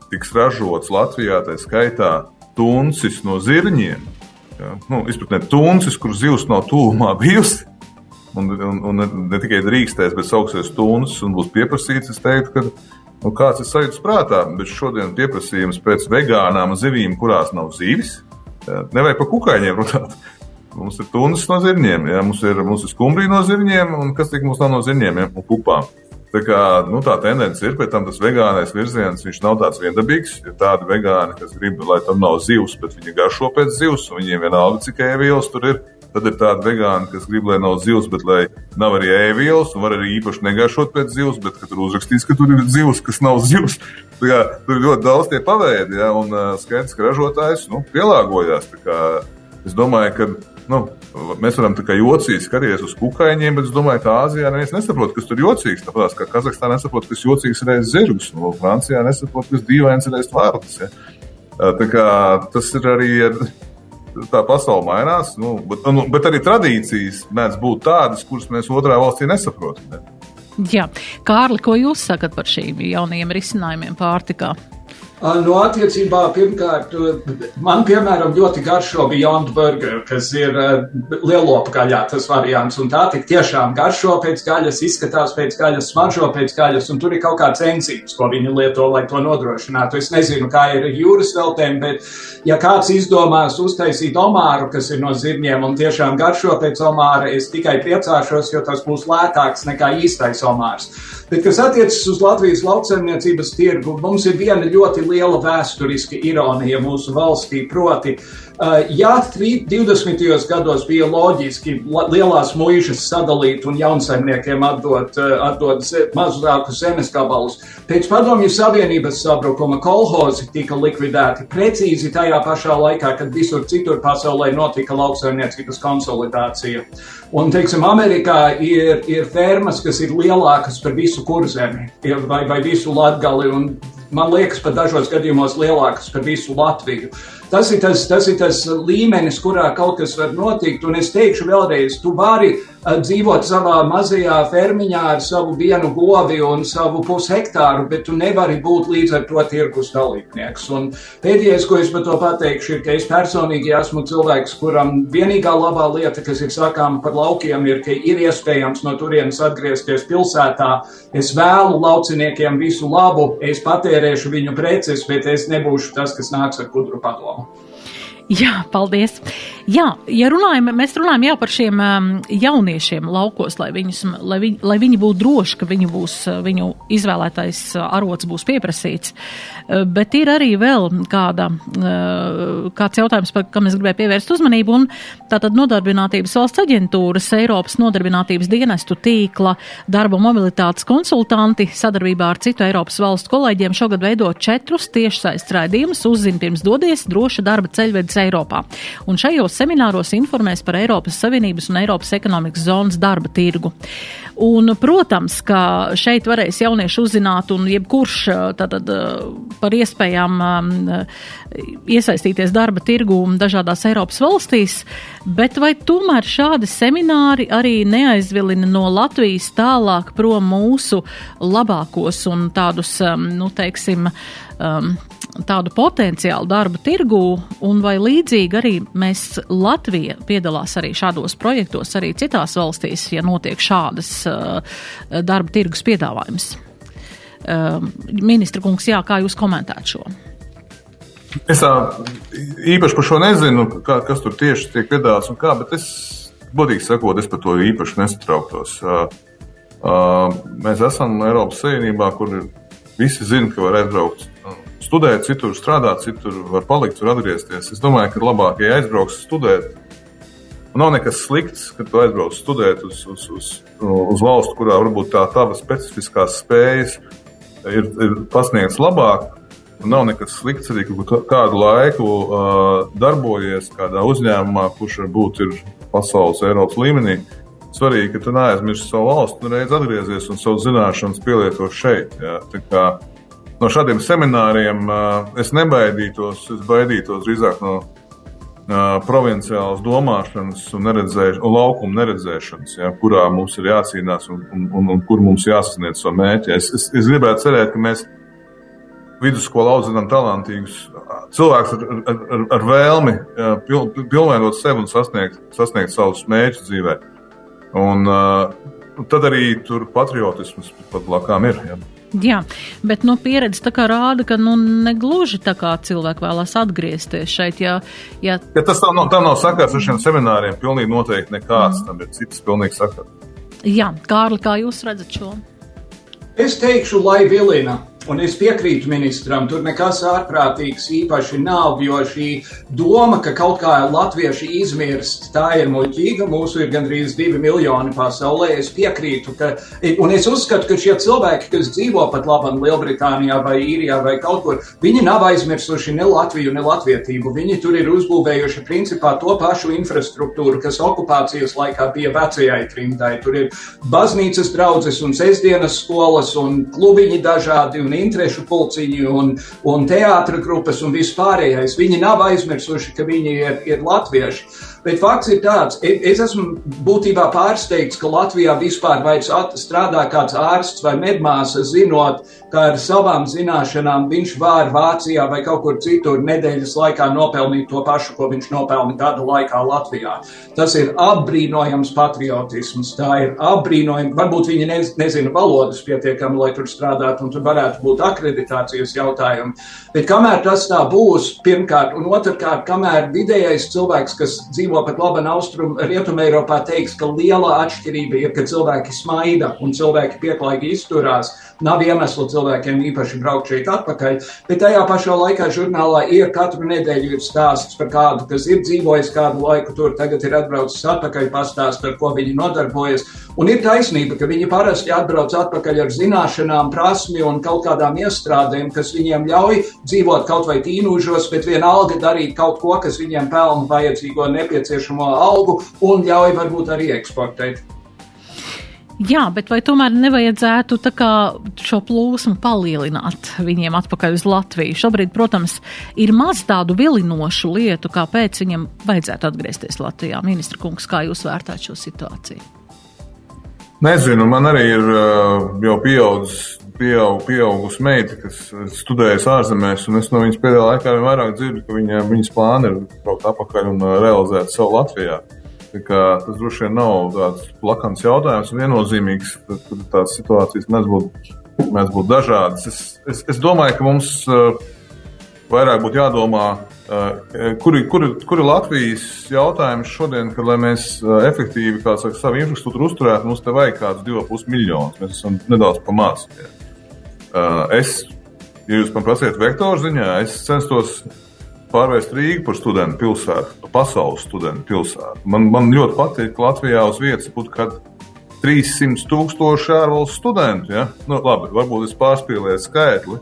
tiks ražots Latvijā, tā skaitā, tuncis no zirņiem. Ja? Nu, izpratnē tuncis, kur zivs nav tūmā bijusi. Un, un, un ne tikai drīkstēs, bet sauksies tuncis un būs pieprasīts. Es teiktu, ka nu, kāds ir sajūta prātā, bet šodien pieprasījums pēc vegānām zivīm, kurās nav zivis, ja? nevajag par kukaiņiem runāt. Mums ir tuncis no zirņiem, ja? mums ir, mums ir skumbrija no zirņiem, un kas tik mums nav no zirņiem ja? un pupām. Tā, kā, nu, tā tendence ir, bet tas vegānais virziens nav tāds viendabīgs. Ir tādi vegāni, kas grib, lai tam nav zivs, bet viņi garšo pēc zivs, un viņiem vienalga, cik ēvielas tur ir. Tad ir tādi vegāni, kas grib, lai nav zivs, bet lai nav arī ēvielas, un var arī īpaši negaršot pēc zivs, bet tur uzrakstīts, ka tur ir zivs, kas nav zivs. Kā, tur ir ļoti daudz tie paveidi, ja, un uh, skaidrs, ka ražotājs nu, pielāgojās. Es domāju, ka nu, mēs varam tikai jocīgi skatīties uz kukaiņiem, bet es domāju, ka Āzijā neviens nesaprot, kas tur jocīgs. Tāpēc, kā Kazahstānā nesaprot, kas jocīgs ir zirgus, un Francijā nesaprot, kas dīvains ir vārds. Ja? Tā kā tas ir arī. Tā pasaule mainās, nu, bet, nu, bet arī tradīcijas mēdz būt tādas, kuras mēs otrā valstī nesaprotam. Ne? Jā, Kārli, ko jūs sakat par šīm jaunajiem risinājumiem pārtikā? No attiecībā, pirmkārt, man, piemēram, ļoti garšo Beyond Burger, kas ir lielopu gaļā tas variants, un tā tik tiešām garšo pēc gaļas, izskatās pēc gaļas, smaržo pēc gaļas, un tur ir kaut kāds enzīms, ko viņi lieto, lai to nodrošinātu. Es nezinu, kā ir jūras veltēm, bet ja kāds izdomās uztaisīt omāru, kas ir no zirņiem un tiešām garšo pēc omāra, es tikai priecāšos, jo tas būs lētāks nekā īstais omārs. Bet, kas attiecas uz Latvijas lauksaimniecības tirgu, mums ir viena ļoti liela vēsturiska ironija mūsu valstī, proti, ja 20. gados bija loģiski lielās mūžas sadalīt un jaunsaimniekiem atdot, atdot mazākus zemes gabalus, pēc padomju savienības sabrukuma kolhozi tika likvidēti precīzi tajā pašā laikā, kad visur citur pasaulē notika lauksaimniecības konsolidācija. Un, teiksim, Amerikā ir, ir fermas, kas ir lielākas par visu kurzemi vai, vai visu latgali, un man liekas, pat dažos gadījumos lielākas par visu Latviju. Tas ir tas, tas ir tas līmenis, kurā kaut kas var notikt. Un es teikšu vēlreiz, tu vari dzīvot savā mazajā fermiņā ar savu vienu govi un savu pushektāru, bet tu nevari būt līdz ar to tirgus dalībnieks. Un pēdējais, ko es par to pateikšu, ir, ka es personīgi esmu cilvēks, kuram vienīgā labā lieta, kas ir sakāma par laukiem, ir, ka ir iespējams no turienes atgriezties pilsētā. Es vēlu lauciniekiem visu labu, es patērēšu viņu preces, bet es nebūšu tas, kas nāks ar kudru padomu. Jā, paldies. Jā, ja runājam, mēs runājam jā, par šiem um, jauniešiem laukos, lai, viņus, lai, viņi, lai viņi būtu droši, ka viņu, būs, uh, viņu izvēlētais uh, arots būs pieprasīts. Uh, bet ir arī vēl kāda, kāds jautājums, par kam es gribēju pievērst uzmanību, un tātad nodarbinātības valsts aģentūras, Eiropas nodarbinātības dienestu tīkla, darba mobilitātes konsultanti sadarbībā ar citu Eiropas valstu kolēģiem šogad veido četrus tiešsaistes raidījumus, uzzina pirms dodies droša darba ceļvedes Eiropā. Un šajos semināros informēs par Eiropas Savienības un Eiropas ekonomikas zonas darba tirgu. Un, protams, ka šeit varēs jaunieši uzzināt, un jebkurš tātad par iespējām um, iesaistīties darba tirgū dažādās Eiropas valstīs, bet vai tomēr šādi semināri arī neaizvilina no Latvijas tālāk prom mūsu labākos un tādus, nu, teiksim, um, tādu potenciālu darba tirgū, un vai līdzīgi arī mēs Latvija piedalās arī šādos projektos, arī citās valstīs, ja notiek šādas uh, darba tirgus piedāvājums. Uh, ministra kungs, jā, kā jūs komentētu šo? Es īpaši par šo nezinu, kā, kas tur tieši tiek piedāvāts un kā, bet es, godīgi sakot, es par to īpaši nesatrauktos. Mēs esam Eiropas Savienībā, kur visi zina, ka var aizbraukt studēt, citur strādāt, citur var palikt, var atgriezties. Es domāju, ka labāk, ja aizbrauks studēt, nav nekas slikts, ka tu aizbrauc studēt uz, uz, uz, uz valstu, kurā varbūt tā tavas specifiskās spējas ir, ir pasniegts labāk. Nav nekas slikts arī, ka kādu laiku uh, darbojies kādā uzņēmumā, kurš varbūt ir pasaules, Eiropas līmenī. Svarīgi, ka tu neaizmirsti savu valsti, un reiz atgriezies un savu zināšanas pielieto šeit. Jā. Tā kā no šādiem semināriem es nebaidītos. Es baidītos drīzāk no provinciālas domāšanas un, neredzēš, un laukuma neredzēšanas, ja, kurā mums ir jācīnās un, un, un, un kur mums jāsasniedz savu mērķi. Es, es, es gribētu cerēt, ka mēs vidusskolā audzinām talantīgus cilvēkus ar, ar, ar, ar vēlmi pil, pilnveidot sevi un sasniegt, sasniegt savus mērķus dzīvē. Un, uh, tad arī tur patriotisms pat blakām ir. Ja. Jā, bet nu, pieredze tā kā rāda, ka nu, negluži tā kā cilvēki vēlās atgriezties šeit. Ja, ja... Ja tas tam nav, tam nav sakars ar šiem semināriem. Pilnīgi noteikti nekāds mm. tam ir cits pilnīgi sakars. Jā, Kārli, kā jūs redzat šo? Es teikšu, lai vilina. Un es piekrītu ministram, tur nekas ārprātīgs īpaši nav, jo šī doma, ka kaut kā latvieši izmirst, tā ir muļķīga. Mūsu ir gandrīz divi miljoni pasaulē. Es piekrītu, ka, un es uzskatu, ka šie cilvēki, kas dzīvo pat labam Lielbritānijā vai Īrijā vai kaut kur, viņi nav aizmirsuši ne Latviju, ne latvietību. Viņi tur ir uzbūvējuši principā to pašu infrastruktūru, kas okupācijas laikā bija vecajai trimdai. Tur ir baznīcas draudzes un sestdienas skolas un klubiņi dažādi un interešu pulciņi un, un teātra grupas un vispārējais. Viņi nav aizmirsuši, ka viņi ir, ir latvieši. Bet fakts ir tāds, es esmu būtībā pārsteigts, ka Latvijā vispār vairs strādā kāds ārsts vai medmāsa, zinot, ka ar savām zināšanām viņš var Vācijā vai kaut kur citur nedēļas laikā nopelnīt to pašu, ko viņš nopelna gada laikā Latvijā. Tas ir apbrīnojams patriotisms, tā ir apbrīnojama. Varbūt viņi ne, nezina valodas pietiekami, lai tur strādātu, un tur varētu būt akreditācijas jautājumi. Bet kamēr tas tā būs, pirmkārt, un otrkārt, kamēr vidējais cilvēks, kas dzīvo dzīvo pat labi austrum, rietumē Eiropā, teiks, ka liela atšķirība ir, ka cilvēki smaida un cilvēki pieklājīgi izturās. Nav iemeslu cilvēkiem īpaši braukt šeit atpakaļ, bet tajā pašā laikā žurnālā ir katru nedēļu ir stāsts par kādu, kas ir dzīvojis kādu laiku tur, tagad ir atbraucis atpakaļ, pastāst, ar ko viņi nodarbojas. Un ir taisnība, ka viņi parasti atbrauc atpakaļ ar zināšanām, prasmi un kaut kādām iestrādēm, kas viņiem ļauj dzīvot kaut vai tīnūžos, bet vienalga darīt kaut ko, kas viņiem pelna vajadzīgo nepieciešamo algu un ļauj varbūt arī eksportēt. Jā, bet vai tomēr nevajadzētu šo plūsmu palielināt viņiem atpakaļ uz Latviju? Šobrīd, protams, ir maz tādu vilinošu lietu, kāpēc viņiem vajadzētu atgriezties Latvijā. Ministra kungs, kā jūs vērtājat šo situāciju? Nezinu, man arī ir uh, jau pieaudzis, pieaug, pieaugusi meita, kas studējas ārzemēs, un es no viņas pēdējā laikā vairāk dzirdu, ka viņa, viņas plāni ir braukt atpakaļ un uh, realizēt savu Latvijā. Tas droši vien nav tāds plakans jautājums, viennozīmīgs. Tur tādas situācijas mēs būtu, mēs būtu dažādas. Es, es, es domāju, ka mums uh, vairāk būtu jādomā, uh, kuri, kuri, kuri Latvijas jautājumi šodien, kad, lai mēs uh, efektīvi saka, savu infrastruktūru uzturētu, mums te vajag kādus 2,5 miljonus. Mēs esam nedaudz pamācījušies. Es, ja jūs man prasiet vektoru ziņā, es censtos pārvērst Rīgu par studentu pilsētu, pasaules studentu pilsētu. Man, man ļoti patīk, ka Latvijā uz vietas būtu kad 300 tūkstoši ārvalstu studentu. Ja? Nu, labi, varbūt es pārspīlēju skaitli,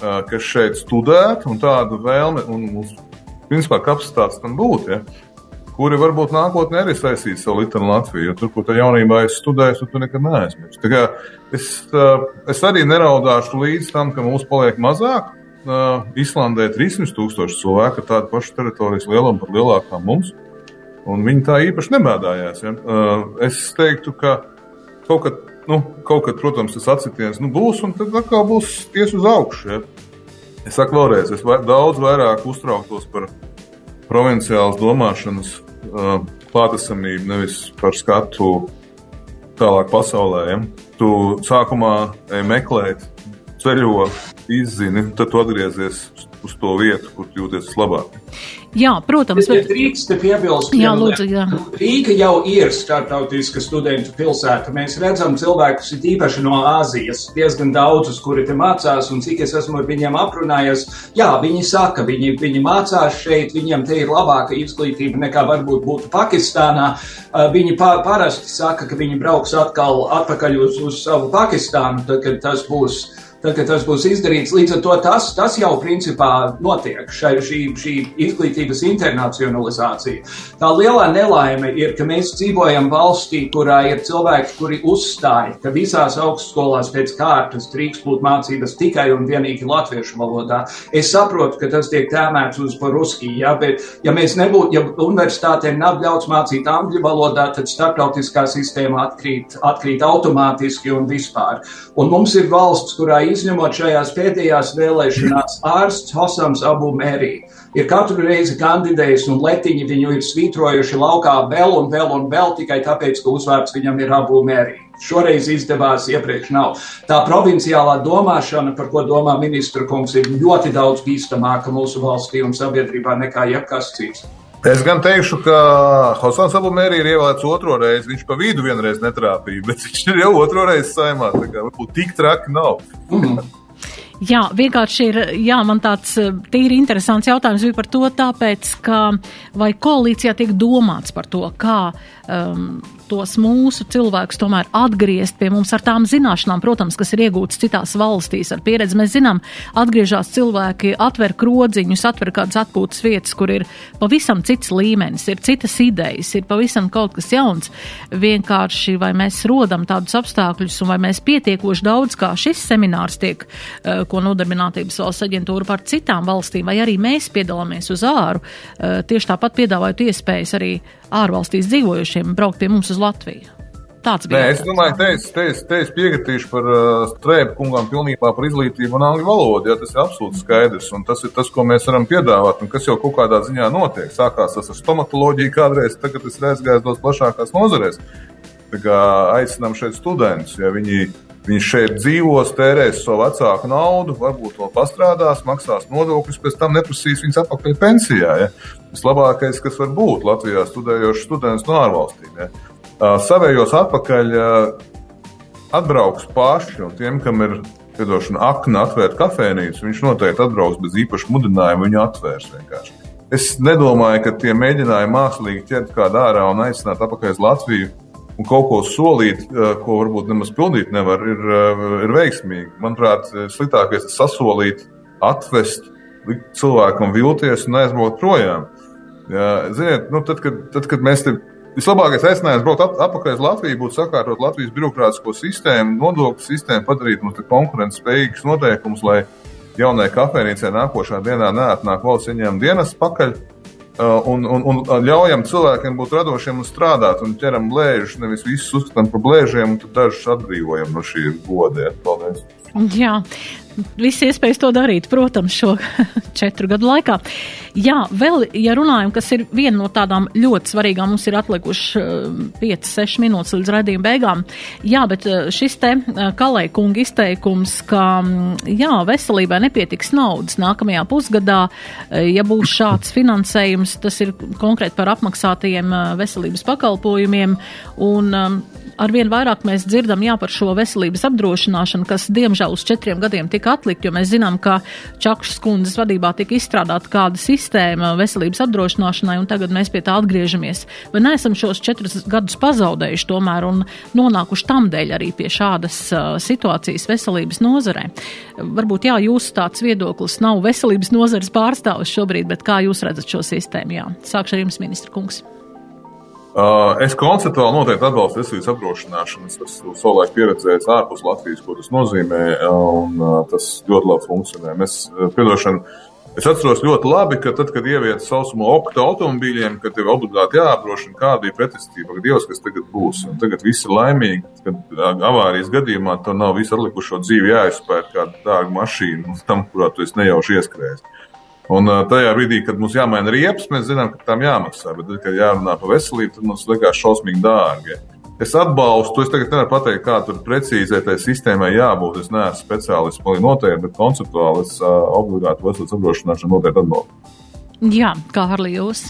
kas šeit studētu un tādu vēlmi un mums, principā, kapacitātes tam būtu. Ja? Kuri varbūt nākotnē arī saistīs savu litanu Latviju, jo tur, kur tā jaunībā es studēju, tur nekad neaizmirstu. Es, es arī neraudāšu līdz tam, ka mums paliek mazāk, uh, Islandē 300 tūkstoši cilvēku ar tādu pašu teritorijas lielumu par lielākām mums, un viņi tā īpaši nebēdājās. Ja? Uh, es teiktu, ka kaut kad, nu, kaut kad protams, tas atsitiens nu, būs, un tad atkal būs ties uz augšu. Ja? Es saku vēlreiz, es vai, daudz vairāk uztrauktos par provinciālas domāšanas uh, klātesamību, nevis par skatu tālāk pasaulē. Ja? Tu sākumā meklēt, ceļo, izzini, tad tu atgriezies uz to vietu, kur jūties labāk. Jā, protams. Bet... Drīkst piebilst, jā, lūdzu, jā. Rīga jau ir startautiska studentu pilsēta. Mēs redzam cilvēkus, īpaši no Āzijas, diezgan daudzus, kuri te mācās, un cik es esmu ar viņiem aprunājies, jā, viņi saka, viņi, viņi mācās šeit, viņiem te ir labāka izglītība nekā varbūt būtu Pakistānā. Viņi parasti saka, ka viņi brauks atkal atpakaļ uz, uz savu Pakistānu, tad, kad tas būs tad, kad tas būs izdarīts. Līdz ar to tas, tas jau principā notiek, šai, šī, šī izglītības internacionalizācija. Tā lielā nelaime ir, ka mēs dzīvojam valstī, kurā ir cilvēki, kuri uzstāja, ka visās augstskolās pēc kārtas drīkst būt mācības tikai un vienīgi latviešu valodā. Es saprotu, ka tas tiek tēmēts uz paruski, ja, bet ja mēs nebūtu, ja universitātēm nav ļauts mācīt angļu valodā, tad starptautiskā sistēma atkrīt, atkrīt automātiski un vispār. Un mums ir valsts, kurā izņemot šajās pēdējās vēlēšanās, ārsts Hosams Abu Mērī ir katru reizi kandidējis un letiņi viņu ir svītrojuši laukā vēl un vēl un vēl tikai tāpēc, ka uzvārds viņam ir Abu Mērī. Šoreiz izdevās, iepriekš nav. Tā provinciālā domāšana, par ko domā ministra kungs, ir ļoti daudz bīstamāka mūsu valstī un sabiedrībā nekā jebkas cits. Es gan teikšu, ka Hosans Abumēri ir ievēlēts otro reizi. Viņš pa vidu vienreiz netrāpīja, bet viņš ir jau otro reizi saimā. Tā kā varbūt tik traki nav. Mm -hmm. Jā, vienkārši ir, jā, man tāds tīri interesants jautājums bija par to, tāpēc, ka vai koalīcijā tiek domāts par to, kā um, tos mūsu cilvēkus tomēr atgriezt pie mums ar tām zināšanām, protams, kas ir iegūtas citās valstīs ar pieredzi. Mēs zinām, atgriežas cilvēki, atver krodziņus, atver kādas atpūtas vietas, kur ir pavisam cits līmenis, ir citas idejas, ir pavisam kaut kas jauns. Vienkārši vai mēs rodam tādus apstākļus un vai mēs pietiekoši daudz, kā šis seminārs tiek, eh, ko nodarbinātības valsts aģentūra par citām valstīm, vai arī mēs piedalāmies uz āru, eh, tieši tāpat piedāvājot iespējas arī ārvalstīs dzīvojušiem braukt pie mums uz Latviju. Tāds bija. Nē, es domāju, te es, te es, te es piekritīšu par uh, strēbu kungam pilnībā par izglītību un angļu valodu. Ja, tas ir absolūti skaidrs, un tas ir tas, ko mēs varam piedāvāt, un kas jau kaut kādā ziņā notiek. Sākās tas ar stomatoloģiju kādreiz, tagad tas ir aizgājis daudz plašākās nozarēs. Tā kā aicinām šeit studentus, ja viņi, viņi šeit dzīvos, tērēs savu vecāku naudu, varbūt vēl pastrādās, maksās nodokļus, pēc tam neprasīs viņus atpakaļ pensijā. Ja. Vislabākais, kas var būt Latvijā studējošs students no ārvalstīm. Ja savējos atpakaļ atbrauks paši, un tiem, kam ir piedošana, akna atvērt kafejnīcu, viņš noteikti atbrauks bez īpaša mudinājuma, viņu atvērs vienkārši. Es nedomāju, ka tie mēģinājumi mākslīgi ķert kādu ārā un aicināt atpakaļ uz Latviju un kaut ko solīt, ko varbūt nemaz pildīt nevar, ir, ir veiksmīgi. Manuprāt, sliktākais ir sasolīt, atvest, likt cilvēkam vilties un aizbraukt projām. Jā, ziniet, nu, tad, kad, tad, kad mēs te Vislabākais aicinājums braukt atpakaļ uz Latviju būtu sakārtot Latvijas birokrātisko sistēmu, nodokļu sistēmu, padarīt mums konkurences spējīgus noteikumus, lai jaunai kafejnīcai nākošā dienā neatnāk valsts ieņēmuma dienas pakaļ. Uh, un, un, un ļaujam cilvēkiem būt radošiem un strādāt, un ķeram blēžus, nevis visus uzskatām par blēžiem, un tad dažus atbrīvojam no šī goda. Paldies! Jā, Viss iespējas to darīt, protams, šo četru gadu laikā. Jā, vēl, ja runājam, kas ir viena no tādām ļoti svarīgām, mums ir atlikuši 5-6 minūtes līdz raidījuma beigām. Jā, bet eh, šis te eh, Kalēja kunga izteikums, ka, mm, jā, veselībai nepietiks naudas nākamajā pusgadā, eh, ja būs šāds finansējums, tas ir konkrēti par apmaksātajiem veselības pakalpojumiem. Un, arvien vairāk mēs dzirdam jā, par šo veselības apdrošināšanu, kas diemžēl uz četriem gadiem tika atlikt, jo mēs zinām, ka Čakšas kundzes vadībā tika izstrādāta kāda sistēma veselības apdrošināšanai, un tagad mēs pie tā atgriežamies. Vai neesam šos četrus gadus pazaudējuši tomēr un nonākuši tam dēļ arī pie šādas uh, situācijas veselības nozarē? Varbūt jā, jūsu tāds viedoklis nav veselības nozares pārstāvis šobrīd, bet kā jūs redzat šo sistēmu? Jā, sākšu ar jums, ministra kungs. Uh, es konceptuāli noteikti atbalstu veselības apdrošināšanu. Es esmu savulaik pieredzējis ārpus Latvijas, ko tas nozīmē, un uh, tas ļoti labi funkcionē. Mēs, uh, piedošanu, es atceros ļoti labi, ka tad, kad ievieta sausumu okta automobīļiem, kad tev obligāti jāapdrošina, kāda bija pretestība, ka Dievs, kas tagad būs. Un tagad viss ir laimīgi, kad avārijas gadījumā tev nav visu atlikušo dzīvi jāizpēr kāda dārga mašīna, tam, kurā tu esi nejauši ieskrējis. Un tajā brīdī, kad mums jāmaina riepas, mēs zinām, ka tam jāmaksā. Bet, kad jārunā par veselību, tad mums liekas šausmīgi dārgi. Es atbalstu, es tagad nevaru pateikt, kā tur precīzai tai sistēmai jābūt. Es neesmu speciālists, man ir noteikti, bet konceptuāli es uh, obligāti veselības apdrošināšanu noteikti atbalstu. Jā, kā arī jūs?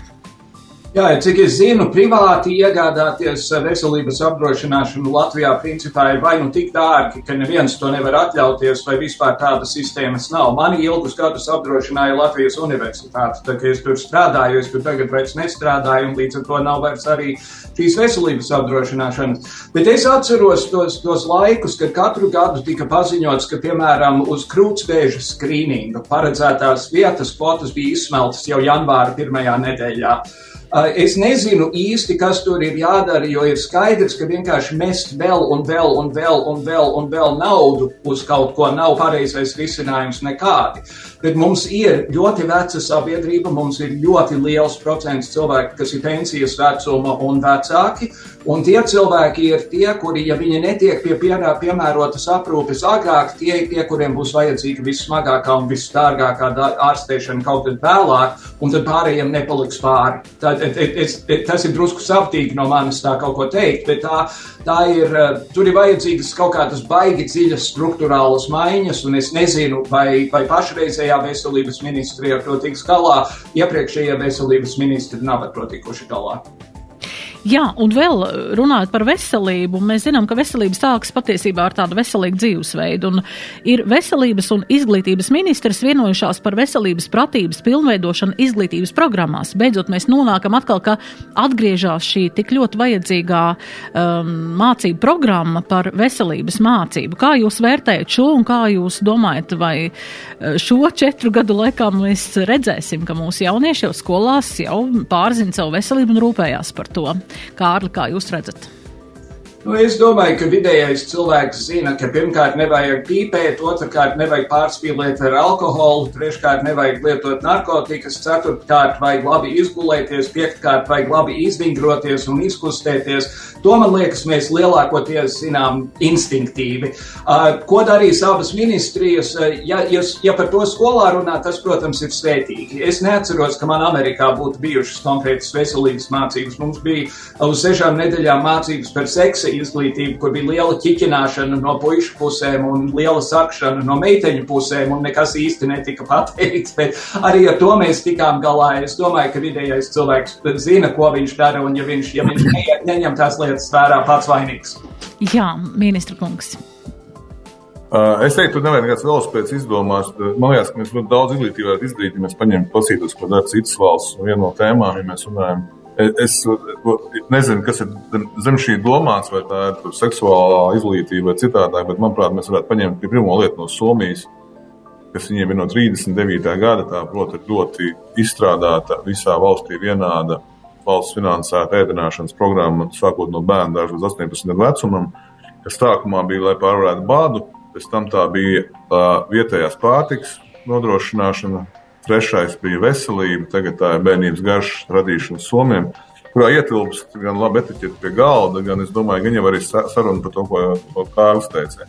Jā, cik es zinu, privāti iegādāties veselības apdrošināšanu Latvijā principā ir vai nu tik dārgi, ka neviens to nevar atļauties, vai vispār tādas sistēmas nav. Mani ilgus gadus apdrošināja Latvijas universitāte, tā kā es tur strādāju, es tur tagad vairs nestrādāju, un līdz ar to nav vairs arī šīs veselības apdrošināšanas. Bet es atceros tos, tos laikus, kad katru gadu tika paziņots, ka, piemēram, uz krūtsvēža skrīninga paredzētās vietas kvotas bija izsmeltas jau janvāra pirmajā nedēļā. Es nezinu īsti, kas tur ir jādara, jo ir skaidrs, ka vienkārši mest vēl un vēl un vēl un vēl un vēl naudu uz kaut ko nav pareizais risinājums nekādi. Bet mums ir ļoti veca sabiedrība, mums ir ļoti liels procents cilvēku, kas ir pensijas vecuma un vecāki. Un tie cilvēki ir tie, kuri, ja viņi netiek pie piemērotas aprūpes agrāk, tie ir tie, kuriem būs vajadzīga vissmagākā un visdārgākā ārstēšana kaut kad vēlāk, un tad pārējiem nepaliks pāri. Tad, es, tas ir drusku savtīgi no manis tā kaut ko teikt, bet tā, tā ir, eh, tur ir vajadzīgas kaut kādas baigi dziļas struktūrālas maiņas, un es nezinu, vai, vai pašreizējā veselības ministrija ar to tiks galā, iepriekšējie veselības ministri nav ar to tikuši galā. Jā, un vēl runājot par veselību, mēs zinām, ka veselība sākas patiesībā ar tādu veselīgu dzīvesveidu. Un ir veselības un izglītības ministrs vienojušās par veselības pratības pilnveidošanu izglītības programmās. Beidzot, mēs nonākam atkal, ka atgriežas šī tik ļoti vajadzīgā um, mācību programma par veselības mācību. Kā jūs vērtējat šo un kā jūs domājat, vai uh, šo četru gadu laikā mēs redzēsim, ka mūsu jaunieši jau skolās jau pārzina savu veselību un rūpējās par to? Kārli, kā jūs redzat? Nu, es domāju, ka vidējais cilvēks zina, ka pirmkārt nevajag pīpēt, otrkārt nevajag pārspīlēt ar alkoholu, treškārt nevajag lietot narkotikas, ceturtkārt vajag labi izgulēties, piektkārt vajag labi izvingroties un izkustēties. To man liekas, mēs lielākoties zinām instinktīvi. Ko darīs abas ministrijas? Ja, ja, ja par to skolā runā, tas, protams, ir svētīgi. Es neatceros, ka man Amerikā būtu bijušas konkrētas veselības mācības. Mums bija uz sešām nedēļām mācības par seksu izglītību, kur bija liela ķiķināšana no puišu pusēm un liela sakšana no meiteņu pusēm, un nekas īsti netika pateikts. Bet arī ar to mēs tikām galā. Es domāju, ka vidējais cilvēks zina, ko viņš dara, un ja viņš, ja viņš neņem tās lietas vērā, pats vainīgs. Jā, ministra kungs. Uh, es teiktu, ka nevajag nekāds velospēds izdomās. Man liekas, ka mēs ļoti daudz izglītību varētu izdarīt, ja mēs paņemtu pasītos, ko dara citas valsts. Un viena no tēmām, ja mēs runājam Es nezinu, kas ir zem šī domāts, vai tā ir seksuālā izglītība vai citādāk, bet, manuprāt, mēs varētu paņemt pirmo lietu no Somijas, kas viņiem ir no 39. gada. Tā, proti, ir ļoti izstrādāta visā valstī vienāda valsts finansēta ēdināšanas programma, sākot no bērna dārza līdz 18 gadu vecumam, kas sākumā bija, lai pārvarētu bādu, pēc tam tā bija uh, vietējās pārtiks nodrošināšana, Trešais bija veselība, tagad tā ir bērnības garš radīšana Somijam, kurā ietilpst gan labi etiķeti pie galda, gan, es domāju, gan jau arī saruna par to, ko, ko Kārlis teica.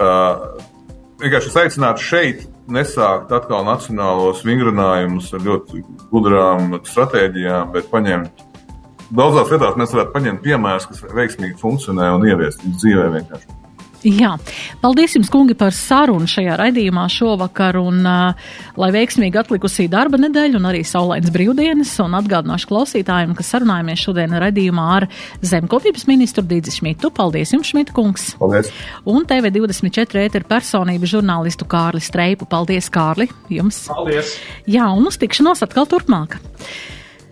Uh, vienkārši es aicinātu šeit nesākt atkal nacionālos vingrinājumus ar ļoti gudrām stratēģijām, bet paņemt daudzās vietās mēs varētu paņemt piemērus, kas veiksmīgi funkcionē un ieviest viņu dzīvē vienkārši. Jā, paldies jums, kungi, par sarunu šajā raidījumā šovakar, un uh, lai veiksmīgi atlikusī darba nedēļa un arī saulains brīvdienas, un atgādināšu klausītājiem, ka sarunājamies šodien raidījumā ar zemkopības ministru Dīdzi Šmitu. Paldies jums, Šmita kungs! Paldies! Un TV24 ēteru personību žurnālistu Kārli Streipu. Paldies, Kārli, jums! Paldies! Jā, un uz tikšanos atkal turpmāk!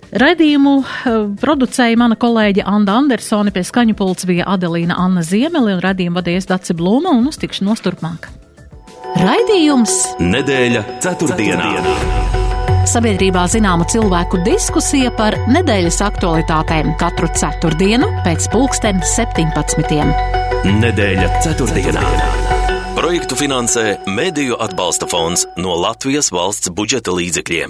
Radījumu eh, producēja mana kolēģe Anna Andersone, pie skaņu pults bija Adelīna Anna Ziemele un radījumu vadījis Daci Blūma un uz tikšanos turpmāk. Raidījums Nedēļa ceturtdienā. ceturtdienā. Sabiedrībā zināma cilvēku diskusija par nedēļas aktualitātēm katru ceturtdienu pēc pulksten 17. Nedēļa ceturtdienā. Projektu finansē Mēdīju atbalsta fonds no Latvijas valsts budžeta līdzekļiem.